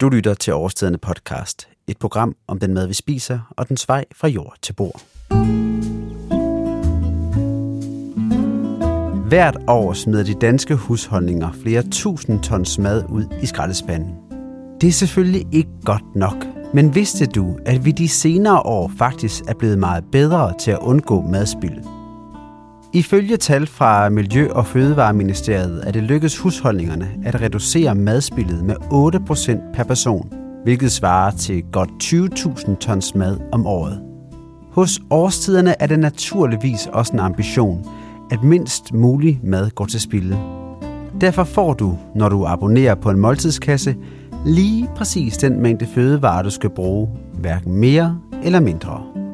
Du lytter til Overstedende podcast, et program om den mad, vi spiser, og den vej fra jord til bord. Hvert år smider de danske husholdninger flere tusind tons mad ud i skraldespanden. Det er selvfølgelig ikke godt nok, men vidste du, at vi de senere år faktisk er blevet meget bedre til at undgå madspild? Ifølge tal fra Miljø- og Fødevareministeriet er det lykkedes husholdningerne at reducere madspillet med 8% per person, hvilket svarer til godt 20.000 tons mad om året. Hos årstiderne er det naturligvis også en ambition, at mindst mulig mad går til spilde. Derfor får du, når du abonnerer på en måltidskasse, lige præcis den mængde fødevarer, du skal bruge, hverken mere eller mindre.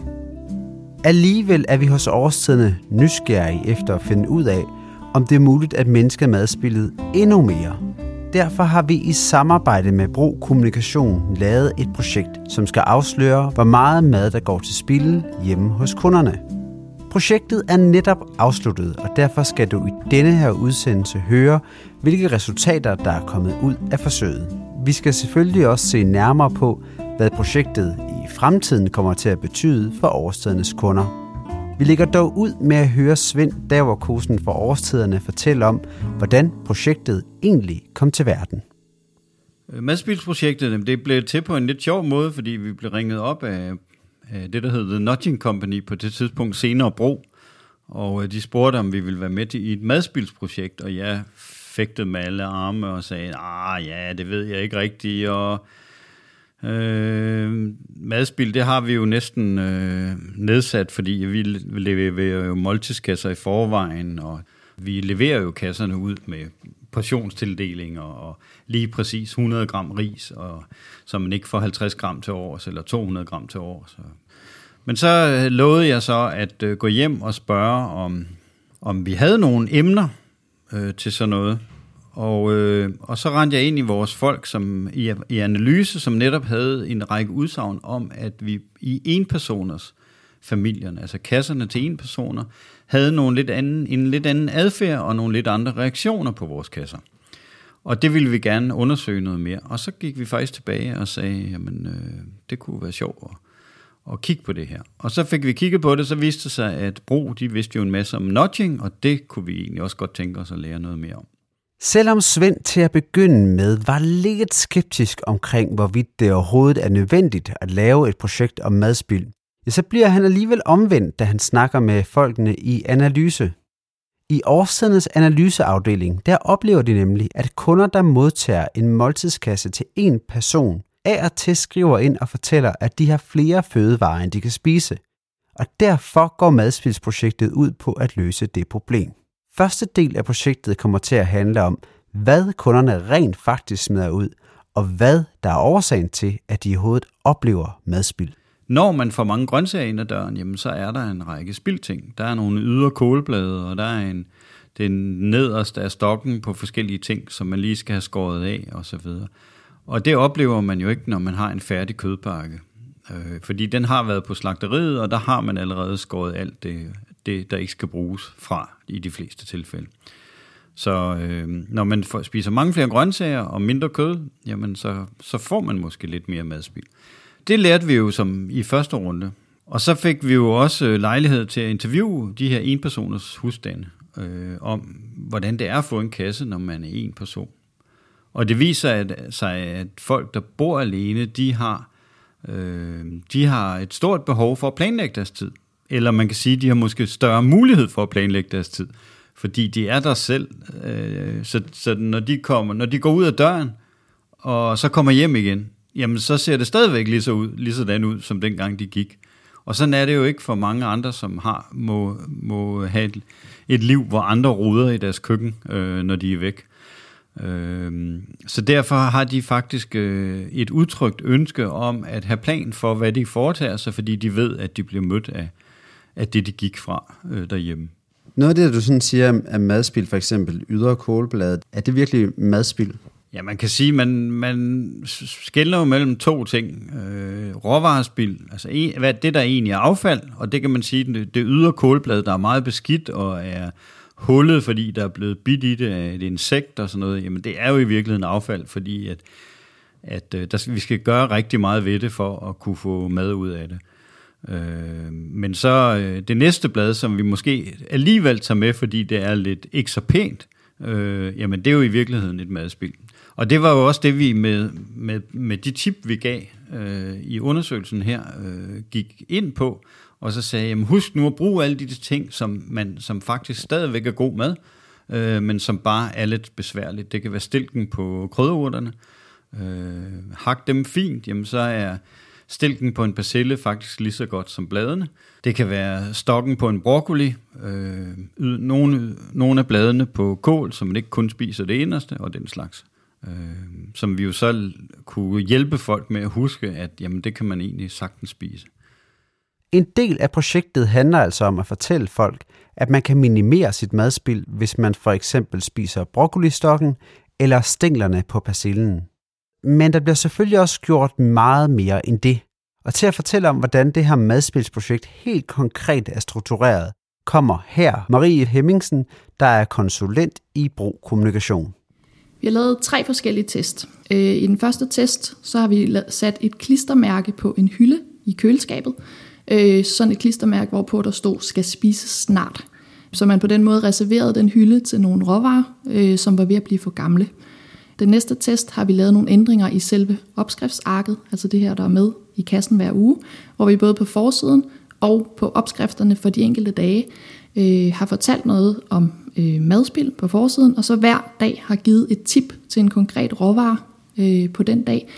Alligevel er vi hos årstiderne nysgerrige efter at finde ud af, om det er muligt at mindske madspillet endnu mere. Derfor har vi i samarbejde med Bro Kommunikation lavet et projekt, som skal afsløre, hvor meget mad der går til spilde hjemme hos kunderne. Projektet er netop afsluttet, og derfor skal du i denne her udsendelse høre, hvilke resultater der er kommet ud af forsøget. Vi skal selvfølgelig også se nærmere på, hvad projektet i fremtiden kommer til at betyde for årstidernes kunder. Vi lægger dog ud med at høre Svend Daverkosen fra Årstiderne fortælle om, hvordan projektet egentlig kom til verden. Øh, Madspilsprojektet det blev til på en lidt sjov måde, fordi vi blev ringet op af, det, der hed The Nudging Company på det tidspunkt senere Bro. Og øh, de spurgte, om vi ville være med i et madspilsprojekt, og jeg fægtede med alle arme og sagde, ah ja, det ved jeg ikke rigtigt, og Øh, madspil, det har vi jo næsten øh, nedsat, fordi vi leverer jo måltidskasser i forvejen, og vi leverer jo kasserne ud med portionstildelinger og lige præcis 100 gram ris, og, så man ikke får 50 gram til års eller 200 gram til års. Men så øh, lovede jeg så at øh, gå hjem og spørge, om, om vi havde nogle emner øh, til sådan noget. Og, øh, og så rendte jeg ind i vores folk som i, i analyse, som netop havde en række udsagn om, at vi i en personers familierne, altså kasserne til en personer, havde nogle lidt anden, en lidt anden adfærd og nogle lidt andre reaktioner på vores kasser. Og det ville vi gerne undersøge noget mere. Og så gik vi faktisk tilbage og sagde, jamen øh, det kunne være sjovt at, at kigge på det her. Og så fik vi kigget på det, så viste det sig, at Bro, de vidste jo en masse om nudging, og det kunne vi egentlig også godt tænke os at lære noget mere om. Selvom Svend til at begynde med var lidt skeptisk omkring, hvorvidt det overhovedet er nødvendigt at lave et projekt om madspild, ja, så bliver han alligevel omvendt, da han snakker med folkene i analyse. I årstidens analyseafdeling, der oplever de nemlig, at kunder, der modtager en måltidskasse til en person, af og til skriver ind og fortæller, at de har flere fødevarer, end de kan spise. Og derfor går madspilsprojektet ud på at løse det problem. Første del af projektet kommer til at handle om, hvad kunderne rent faktisk smider ud, og hvad der er årsagen til, at de i hovedet oplever madspild. Når man får mange grøntsager ind ad døren, jamen, så er der en række spildting. Der er nogle ydre kålblade, og der er en, den nederste af stokken på forskellige ting, som man lige skal have skåret af osv. Og det oplever man jo ikke, når man har en færdig kødpakke. Øh, fordi den har været på slagteriet, og der har man allerede skåret alt det, det, der ikke skal bruges fra i de fleste tilfælde. Så øh, når man får, spiser mange flere grøntsager og mindre kød, jamen så, så får man måske lidt mere madspil. Det lærte vi jo som i første runde. Og så fik vi jo også øh, lejlighed til at interviewe de her enpersoners husstande øh, om, hvordan det er at få en kasse, når man er en person. Og det viser at, sig, at folk, der bor alene, de har, øh, de har et stort behov for at planlægge deres tid. Eller man kan sige, at de har måske større mulighed for at planlægge deres tid, fordi de er der selv. Øh, så så når, de kommer, når de går ud af døren, og så kommer hjem igen, jamen så ser det stadigvæk lige, så ud, lige sådan ud, som dengang de gik. Og sådan er det jo ikke for mange andre, som har må, må have et, et liv, hvor andre ruder i deres køkken, øh, når de er væk. Øh, så derfor har de faktisk øh, et udtrykt ønske om at have plan for, hvad de foretager sig, fordi de ved, at de bliver mødt af, af det, de gik fra øh, derhjemme. Noget af det, du sådan siger af madspil, for eksempel ydre kålblad, er det virkelig madspil? Ja, man kan sige, man, man skiller jo mellem to ting. Øh, råvarespil, altså en, hvad det, der egentlig er affald, og det kan man sige, det, det ydre kålblad, der er meget beskidt og er hullet, fordi der er blevet bidt i det af et insekt og sådan noget, jamen det er jo i virkeligheden affald, fordi at at øh, der, vi skal gøre rigtig meget ved det for at kunne få mad ud af det. Øh, men så øh, det næste blad, som vi måske alligevel tager med, fordi det er lidt ikke så pænt, øh, jamen det er jo i virkeligheden et madspil. Og det var jo også det, vi med, med, med de tip, vi gav øh, i undersøgelsen her, øh, gik ind på, og så sagde, jamen husk nu at bruge alle de ting, som, man, som faktisk stadigvæk er god mad, øh, men som bare er lidt besværligt. Det kan være stilken på krydderurterne. Øh, hak dem fint, jamen så er stilken på en persille faktisk lige så godt som bladene. Det kan være stokken på en broccoli, øh, nogle, nogle af bladene på kål, så man ikke kun spiser det inderste, og den slags. Øh, som vi jo så kunne hjælpe folk med at huske, at jamen, det kan man egentlig sagtens spise. En del af projektet handler altså om at fortælle folk, at man kan minimere sit madspild, hvis man for eksempel spiser broccolistokken eller stænglerne på persillen. Men der bliver selvfølgelig også gjort meget mere end det. Og til at fortælle om, hvordan det her madspilsprojekt helt konkret er struktureret, kommer her Marie Hemmingsen, der er konsulent i Bro Kommunikation. Vi har lavet tre forskellige test. Øh, I den første test så har vi sat et klistermærke på en hylde i køleskabet. Øh, sådan et klistermærke, hvorpå der stod, skal spises snart. Så man på den måde reserverede den hylde til nogle råvarer, øh, som var ved at blive for gamle. Den næste test har vi lavet nogle ændringer i selve opskriftsarket, altså det her, der er med i kassen hver uge, hvor vi både på forsiden og på opskrifterne for de enkelte dage øh, har fortalt noget om øh, madspil på forsiden, og så hver dag har givet et tip til en konkret råvare øh, på den dag,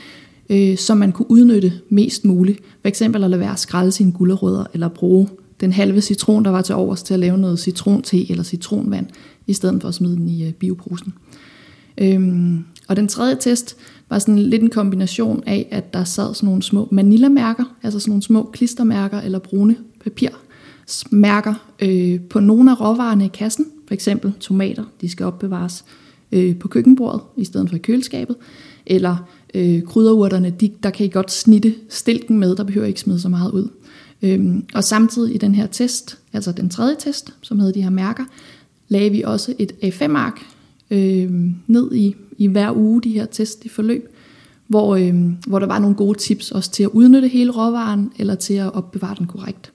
øh, som man kunne udnytte mest muligt. For eksempel at lade være at skralde sine gulerødder, eller bruge den halve citron, der var til overs til at lave noget citronte eller citronvand, i stedet for at smide den i øh, bioposen. Øhm, og den tredje test var sådan lidt en kombination af, at der sad sådan nogle små manila-mærker, altså sådan nogle små klistermærker eller brune papirmærker øh, på nogle af råvarerne i kassen. For eksempel tomater, de skal opbevares øh, på køkkenbordet i stedet for i køleskabet. Eller øh, krydderurterne, de, der kan I godt snitte stilken med, der behøver ikke smide så meget ud. Øhm, og samtidig i den her test, altså den tredje test, som hedder de her mærker, lagde vi også et A5-ark øh, ned i, i hver uge, de her test i forløb, hvor, øh, hvor der var nogle gode tips også til at udnytte hele råvaren, eller til at opbevare den korrekt.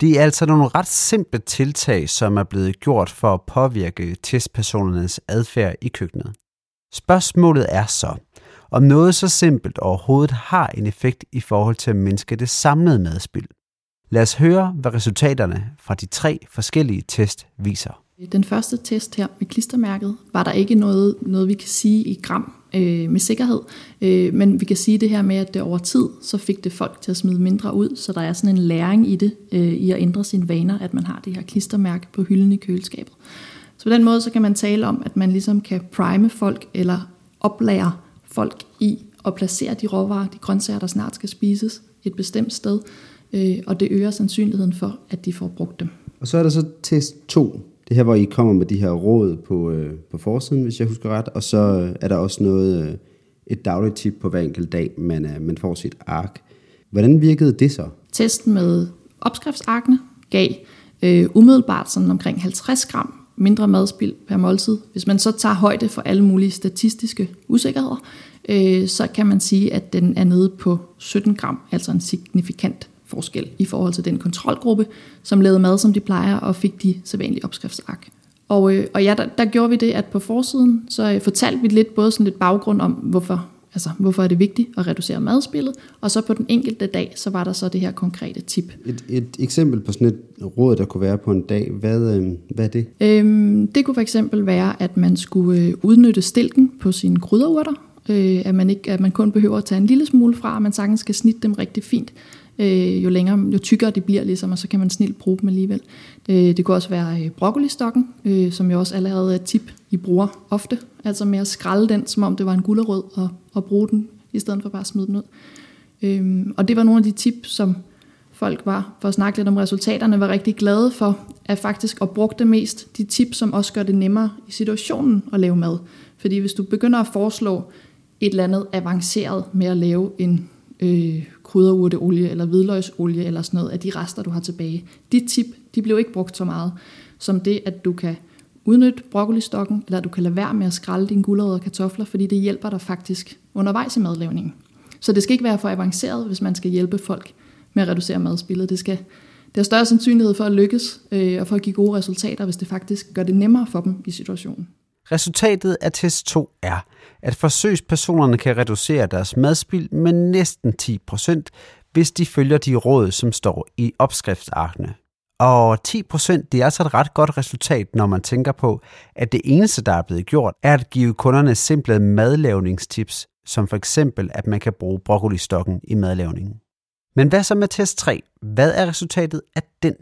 Det er altså nogle ret simple tiltag, som er blevet gjort for at påvirke testpersonernes adfærd i køkkenet. Spørgsmålet er så, om noget så simpelt overhovedet har en effekt i forhold til at mindske det samlede madspild. Lad os høre, hvad resultaterne fra de tre forskellige test viser. Den første test her med klistermærket var der ikke noget, noget vi kan sige i gram øh, med sikkerhed, øh, men vi kan sige det her med, at det over tid, så fik det folk til at smide mindre ud, så der er sådan en læring i det, øh, i at ændre sine vaner, at man har det her klistermærke på hylden i køleskabet. Så på den måde, så kan man tale om, at man ligesom kan prime folk, eller oplære folk i at placere de råvarer, de grøntsager, der snart skal spises, et bestemt sted, øh, og det øger sandsynligheden for, at de får brugt dem. Og så er der så test 2, det her, hvor I kommer med de her råd på, øh, på forsiden, hvis jeg husker ret, og så øh, er der også noget, øh, et dagligt tip på hver enkelt dag, man, øh, man får sit ark. Hvordan virkede det så? Testen med opskriftsarkene gav øh, umiddelbart sådan omkring 50 gram mindre madspild per måltid. Hvis man så tager højde for alle mulige statistiske usikkerheder, øh, så kan man sige, at den er nede på 17 gram, altså en signifikant forskel i forhold til den kontrolgruppe, som lavede mad, som de plejer, og fik de sædvanlige opskriftsark. Og, øh, og ja, der, der gjorde vi det, at på forsiden, så øh, fortalte vi lidt både sådan lidt baggrund om, hvorfor, altså, hvorfor er det vigtigt at reducere madspillet, og så på den enkelte dag, så var der så det her konkrete tip. Et, et eksempel på sådan et råd, der kunne være på en dag, hvad, øh, hvad er det? Øhm, det kunne for eksempel være, at man skulle øh, udnytte stilken på sine krydderurter, øh, at, man ikke, at man kun behøver at tage en lille smule fra, og man sagtens skal snitte dem rigtig fint øh, jo længere, jo tykkere de bliver, ligesom, og så kan man snilt bruge dem alligevel. Øh, det kunne også være øh, broccolistokken, øh, som jo også allerede er et tip, I bruger ofte, altså med at skralde den, som om det var en gullerød, og, og bruge den, i stedet for bare at smide den ud. Øh, og det var nogle af de tip, som folk var, for at snakke lidt om resultaterne, var rigtig glade for, at faktisk at bruge det mest de tip, som også gør det nemmere i situationen at lave mad. Fordi hvis du begynder at foreslå et eller andet avanceret med at lave en øh, krydderurteolie eller hvidløgsolie eller sådan noget af de rester, du har tilbage. De tip, de blev ikke brugt så meget som det, at du kan udnytte broccolistokken, eller du kan lade være med at skralde dine gulerødder og kartofler, fordi det hjælper dig faktisk undervejs i madlavningen. Så det skal ikke være for avanceret, hvis man skal hjælpe folk med at reducere madspillet. Det skal det har større sandsynlighed for at lykkes øh, og for at give gode resultater, hvis det faktisk gør det nemmere for dem i situationen. Resultatet af test 2 er, at forsøgspersonerne kan reducere deres madspild med næsten 10%, hvis de følger de råd, som står i opskriftsarkene. Og 10% det er altså et ret godt resultat, når man tænker på, at det eneste, der er blevet gjort, er at give kunderne simple madlavningstips, som for eksempel, at man kan bruge broccolistokken i madlavningen. Men hvad så med test 3? Hvad er resultatet af den?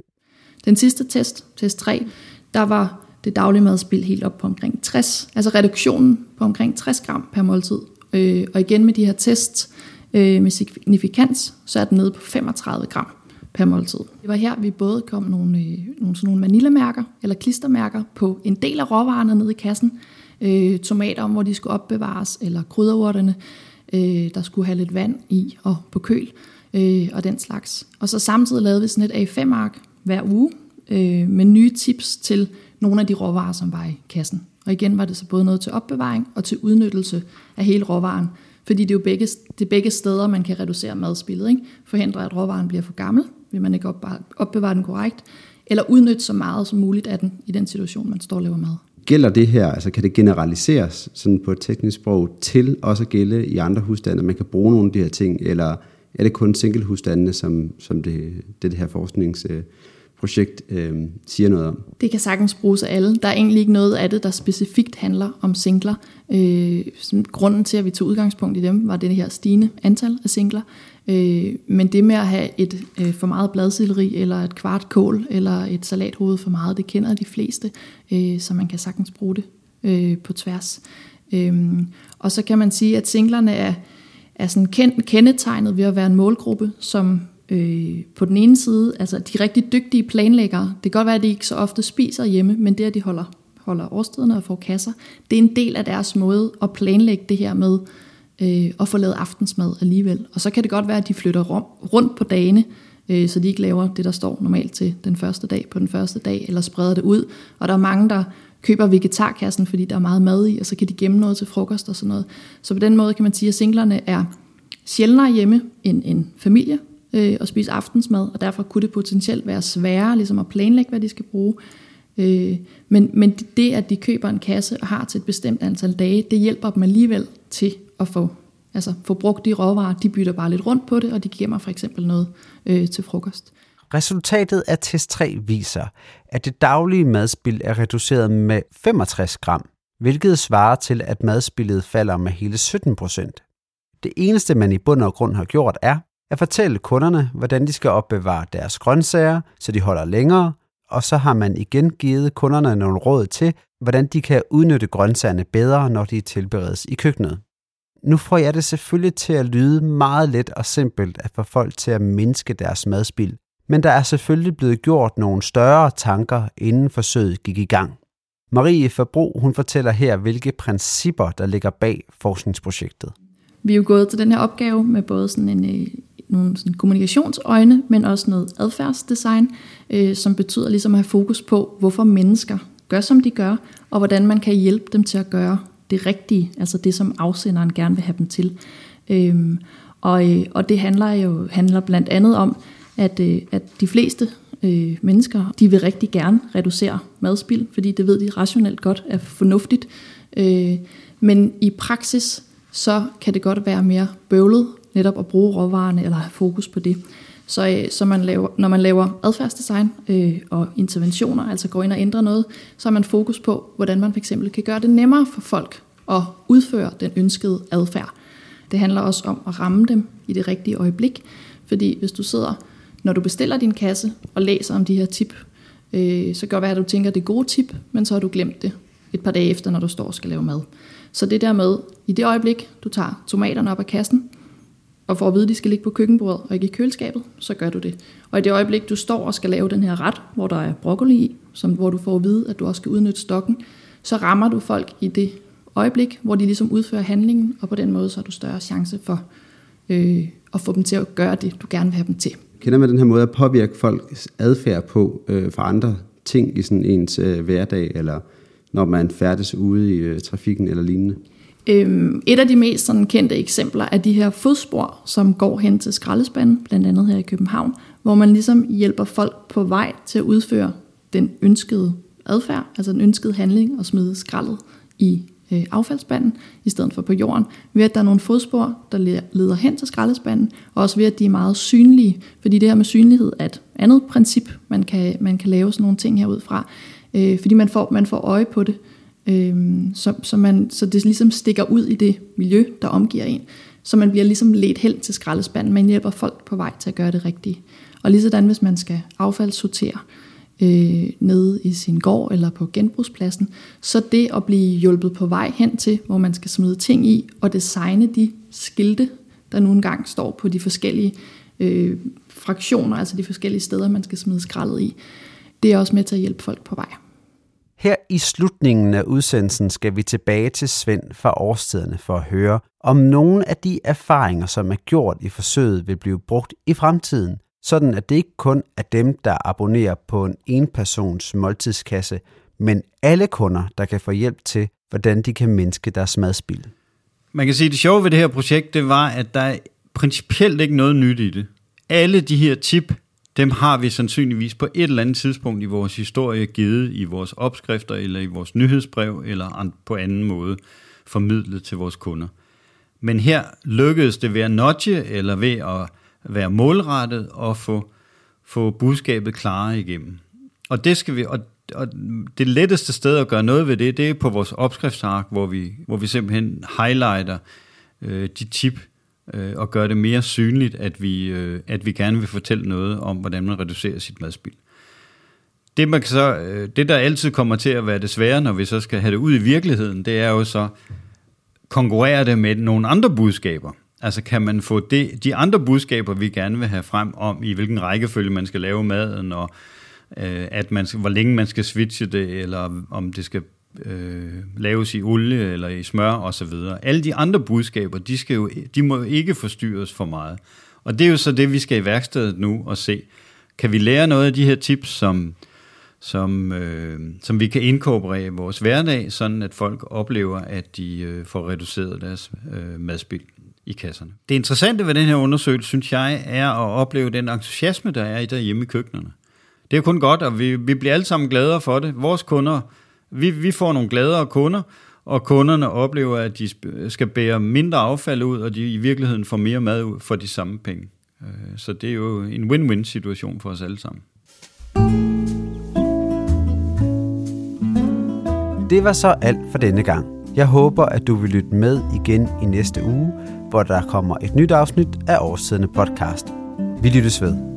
Den sidste test, test 3, der var det daglige madspild helt op på omkring 60, altså reduktionen på omkring 60 gram per måltid. Øh, og igen med de her tests øh, med signifikans, så er den nede på 35 gram per måltid. Det var her, vi både kom nogle, øh, nogle, sådan nogle manila-mærker eller klistermærker på en del af råvarerne nede i kassen. Øh, tomater, om, hvor de skulle opbevares, eller krydderurterne, øh, der skulle have lidt vand i og på køl øh, og den slags. Og så samtidig lavede vi sådan et A5-ark hver uge øh, med nye tips til nogle af de råvarer, som var i kassen. Og igen var det så både noget til opbevaring og til udnyttelse af hele råvaren. Fordi det er jo begge, det er begge steder, man kan reducere madspillet. Ikke? Forhindre, at råvaren bliver for gammel, vil man ikke opbevare den korrekt, eller udnytte så meget som muligt af den i den situation, man står og laver mad. Gælder det her, altså kan det generaliseres sådan på et teknisk sprog til også at gælde i andre husstande, man kan bruge nogle af de her ting, eller er det kun single-husstandene, som, som det, det, det her øh, projekt øh, siger noget om? Det kan sagtens bruges af alle. Der er egentlig ikke noget af det, der specifikt handler om singler. Øh, grunden til, at vi tog udgangspunkt i dem, var det her stigende antal af singler. Øh, men det med at have et øh, for meget bladsilleri, eller et kvart kål, eller et salathoved for meget, det kender de fleste, øh, så man kan sagtens bruge det øh, på tværs. Øh, og så kan man sige, at singlerne er er sådan kendetegnet ved at være en målgruppe, som øh, på den ene side, altså de rigtig dygtige planlæggere, det kan godt være, at de ikke så ofte spiser hjemme, men det, at de holder, holder årstiderne og får kasser, det er en del af deres måde at planlægge det her med øh, at få lavet aftensmad alligevel. Og så kan det godt være, at de flytter rundt på dagene, øh, så de ikke laver det, der står normalt til den første dag på den første dag, eller spreder det ud. Og der er mange, der køber vegetarkassen, fordi der er meget mad i, og så kan de gemme noget til frokost og sådan noget. Så på den måde kan man sige, at singlerne er sjældnere hjemme end en familie øh, og spise aftensmad, og derfor kunne det potentielt være sværere ligesom at planlægge, hvad de skal bruge. Øh, men, men det, at de køber en kasse og har til et bestemt antal dage, det hjælper dem alligevel til at få, altså få brugt de råvarer. De bytter bare lidt rundt på det, og de gemmer for eksempel noget øh, til frokost. Resultatet af test 3 viser, at det daglige madspild er reduceret med 65 gram, hvilket svarer til, at madspillet falder med hele 17 procent. Det eneste, man i bund og grund har gjort, er at fortælle kunderne, hvordan de skal opbevare deres grøntsager, så de holder længere, og så har man igen givet kunderne nogle råd til, hvordan de kan udnytte grøntsagerne bedre, når de tilberedes i køkkenet. Nu får jeg det selvfølgelig til at lyde meget let og simpelt at få folk til at mindske deres madspild, men der er selvfølgelig blevet gjort nogle større tanker, inden forsøget gik i gang. Marie Fabro hun fortæller her, hvilke principper, der ligger bag forskningsprojektet. Vi er jo gået til den her opgave med både sådan en, øh, nogle sådan kommunikationsøjne, men også noget adfærdsdesign, øh, som betyder ligesom at have fokus på, hvorfor mennesker gør, som de gør, og hvordan man kan hjælpe dem til at gøre det rigtige, altså det, som afsenderen gerne vil have dem til. Øhm, og, øh, og det handler jo handler blandt andet om, at, øh, at de fleste øh, mennesker, de vil rigtig gerne reducere madspild, fordi det ved de rationelt godt er fornuftigt. Øh, men i praksis, så kan det godt være mere bøvlet netop at bruge råvarerne eller have fokus på det. Så, øh, så man laver, når man laver adfærdsdesign øh, og interventioner, altså går ind og ændrer noget, så har man fokus på, hvordan man fx kan gøre det nemmere for folk at udføre den ønskede adfærd. Det handler også om at ramme dem i det rigtige øjeblik, fordi hvis du sidder når du bestiller din kasse og læser om de her tip, øh, så gør det at du tænker, at det er gode tip, men så har du glemt det et par dage efter, når du står og skal lave mad. Så det der med, i det øjeblik, du tager tomaterne op af kassen, og for at vide, at de skal ligge på køkkenbordet og ikke i køleskabet, så gør du det. Og i det øjeblik, du står og skal lave den her ret, hvor der er broccoli i, som, hvor du får at vide, at du også skal udnytte stokken, så rammer du folk i det øjeblik, hvor de ligesom udfører handlingen, og på den måde så har du større chance for øh, at få dem til at gøre det, du gerne vil have dem til. Kender man den her måde at påvirke folks adfærd på øh, for andre ting i sådan ens øh, hverdag, eller når man færdes ude i øh, trafikken eller lignende? Øhm, et af de mest sådan, kendte eksempler er de her fodspor, som går hen til skraldespanden, blandt andet her i København, hvor man ligesom hjælper folk på vej til at udføre den ønskede adfærd, altså den ønskede handling og smide skraldet i øh, affaldsspanden, i stedet for på jorden, ved at der er nogle fodspor, der leder hen til skraldespanden, og også ved at de er meget synlige, fordi det her med synlighed er et andet princip, man kan, man kan lave sådan nogle ting herudfra, øh, fordi man får, man får øje på det, Øhm, så, så, man, så det ligesom stikker ud i det miljø, der omgiver en, så man bliver ligesom ledt hen til skraldespanden, man hjælper folk på vej til at gøre det rigtige. Og lige sådan, hvis man skal affaldssortere, øh, nede i sin gård eller på genbrugspladsen, så det at blive hjulpet på vej hen til, hvor man skal smide ting i, og designe de skilte, der nu engang står på de forskellige øh, fraktioner, altså de forskellige steder, man skal smide skraldet i, det er også med til at hjælpe folk på vej. Her i slutningen af udsendelsen skal vi tilbage til Svend fra årstiderne for at høre, om nogle af de erfaringer, som er gjort i forsøget, vil blive brugt i fremtiden, sådan at det ikke kun er dem, der abonnerer på en enpersons måltidskasse, men alle kunder, der kan få hjælp til, hvordan de kan mindske deres madspild. Man kan sige, at det sjove ved det her projekt, det var, at der er principielt ikke noget nyt i det. Alle de her tip, dem har vi sandsynligvis på et eller andet tidspunkt i vores historie givet i vores opskrifter, eller i vores nyhedsbrev, eller på anden måde formidlet til vores kunder. Men her lykkedes det ved at nudge, eller ved at være målrettet og få, få budskabet klare igennem. Og det skal vi, og, og det letteste sted at gøre noget ved det, det er på vores opskriftsark, hvor vi, hvor vi simpelthen highlighter øh, de tip, øh, og gøre det mere synligt, at vi, øh, at vi gerne vil fortælle noget om, hvordan man reducerer sit madspild. Det, man kan så, øh, det, der altid kommer til at være det svære, når vi så skal have det ud i virkeligheden, det er jo så konkurrere det med nogle andre budskaber. Altså kan man få det, de andre budskaber, vi gerne vil have frem om, i hvilken rækkefølge man skal lave maden, og øh, at man hvor længe man skal switche det, eller om det skal øh, laves i olie eller i smør osv. Alle de andre budskaber, de, skal jo, de må ikke forstyrres for meget. Og det er jo så det, vi skal i værkstedet nu og se. Kan vi lære noget af de her tips, som, som, øh, som vi kan inkorporere i vores hverdag, sådan at folk oplever, at de øh, får reduceret deres øh, madspild i kasserne. Det interessante ved den her undersøgelse, synes jeg, er at opleve den entusiasme, der er i derhjemme i køkkenerne. Det er kun godt, og vi, vi bliver alle sammen gladere for det. Vores kunder, vi, vi får nogle gladere kunder, og kunderne oplever, at de skal bære mindre affald ud, og de i virkeligheden får mere mad ud for de samme penge. Øh, så det er jo en win-win situation for os alle sammen. Det var så alt for denne gang. Jeg håber, at du vil lytte med igen i næste uge, hvor der kommer et nyt afsnit af Årsidende podcast. Vi lyttes ved.